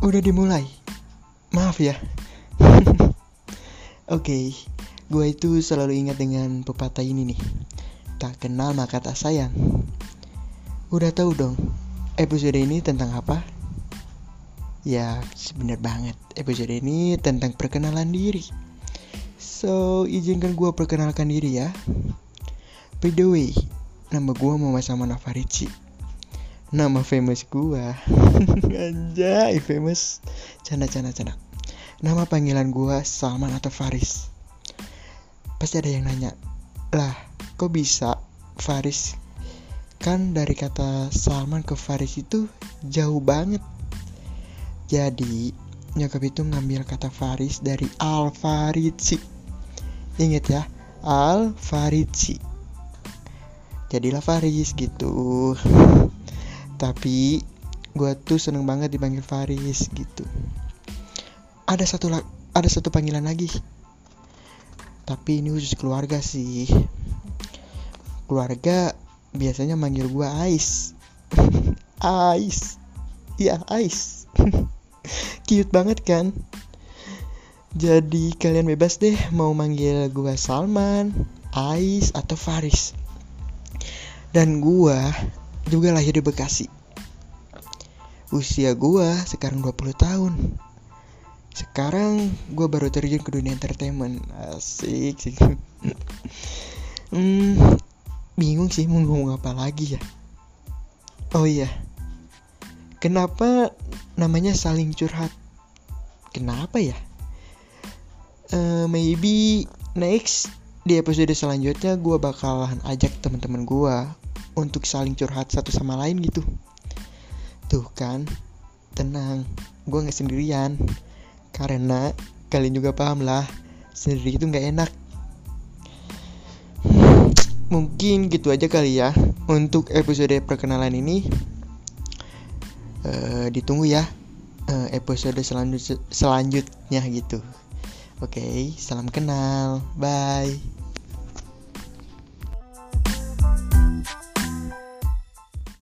Udah dimulai. Maaf ya. Oke, gue itu selalu ingat dengan pepatah ini nih. Tak kenal maka tak sayang. Udah tahu dong, episode ini tentang apa? Ya, sebenar banget. Episode ini tentang perkenalan diri. So, izinkan gue perkenalkan diri ya. By the way, nama gue Muhammad Saman Farici. Nama famous gue. Anjay, famous. Canda, canda, canda. Nama panggilan gue Salman atau Faris. Pasti ada yang nanya, lah kok bisa Faris? Kan dari kata Salman ke Faris itu jauh banget. Jadi nyokap itu ngambil kata Faris dari Al Farici. Ingat ya, Al Farici. Jadilah Faris gitu. Tapi gue tuh seneng banget dipanggil Faris gitu. Ada satu ada satu panggilan lagi. Tapi ini khusus keluarga sih. Keluarga biasanya manggil gua Ais. Ais. Iya Ais. Cute banget kan? Jadi kalian bebas deh mau manggil gua Salman Ais atau Faris. Dan gua juga lahir di Bekasi usia gua sekarang 20 tahun. Sekarang gue baru terjun ke dunia entertainment. Asik sih. Hmm, bingung sih mau ngomong apa lagi ya. Oh iya. Kenapa namanya saling curhat? Kenapa ya? Uh, maybe next di episode selanjutnya gue bakalan ajak teman-teman gue untuk saling curhat satu sama lain gitu tuh kan tenang gue nggak sendirian karena kalian juga paham lah, sendiri itu nggak enak. Mungkin gitu aja kali ya untuk episode perkenalan ini. Uh, ditunggu ya uh, episode selanjut selanjutnya gitu. Oke, okay, salam kenal. Bye.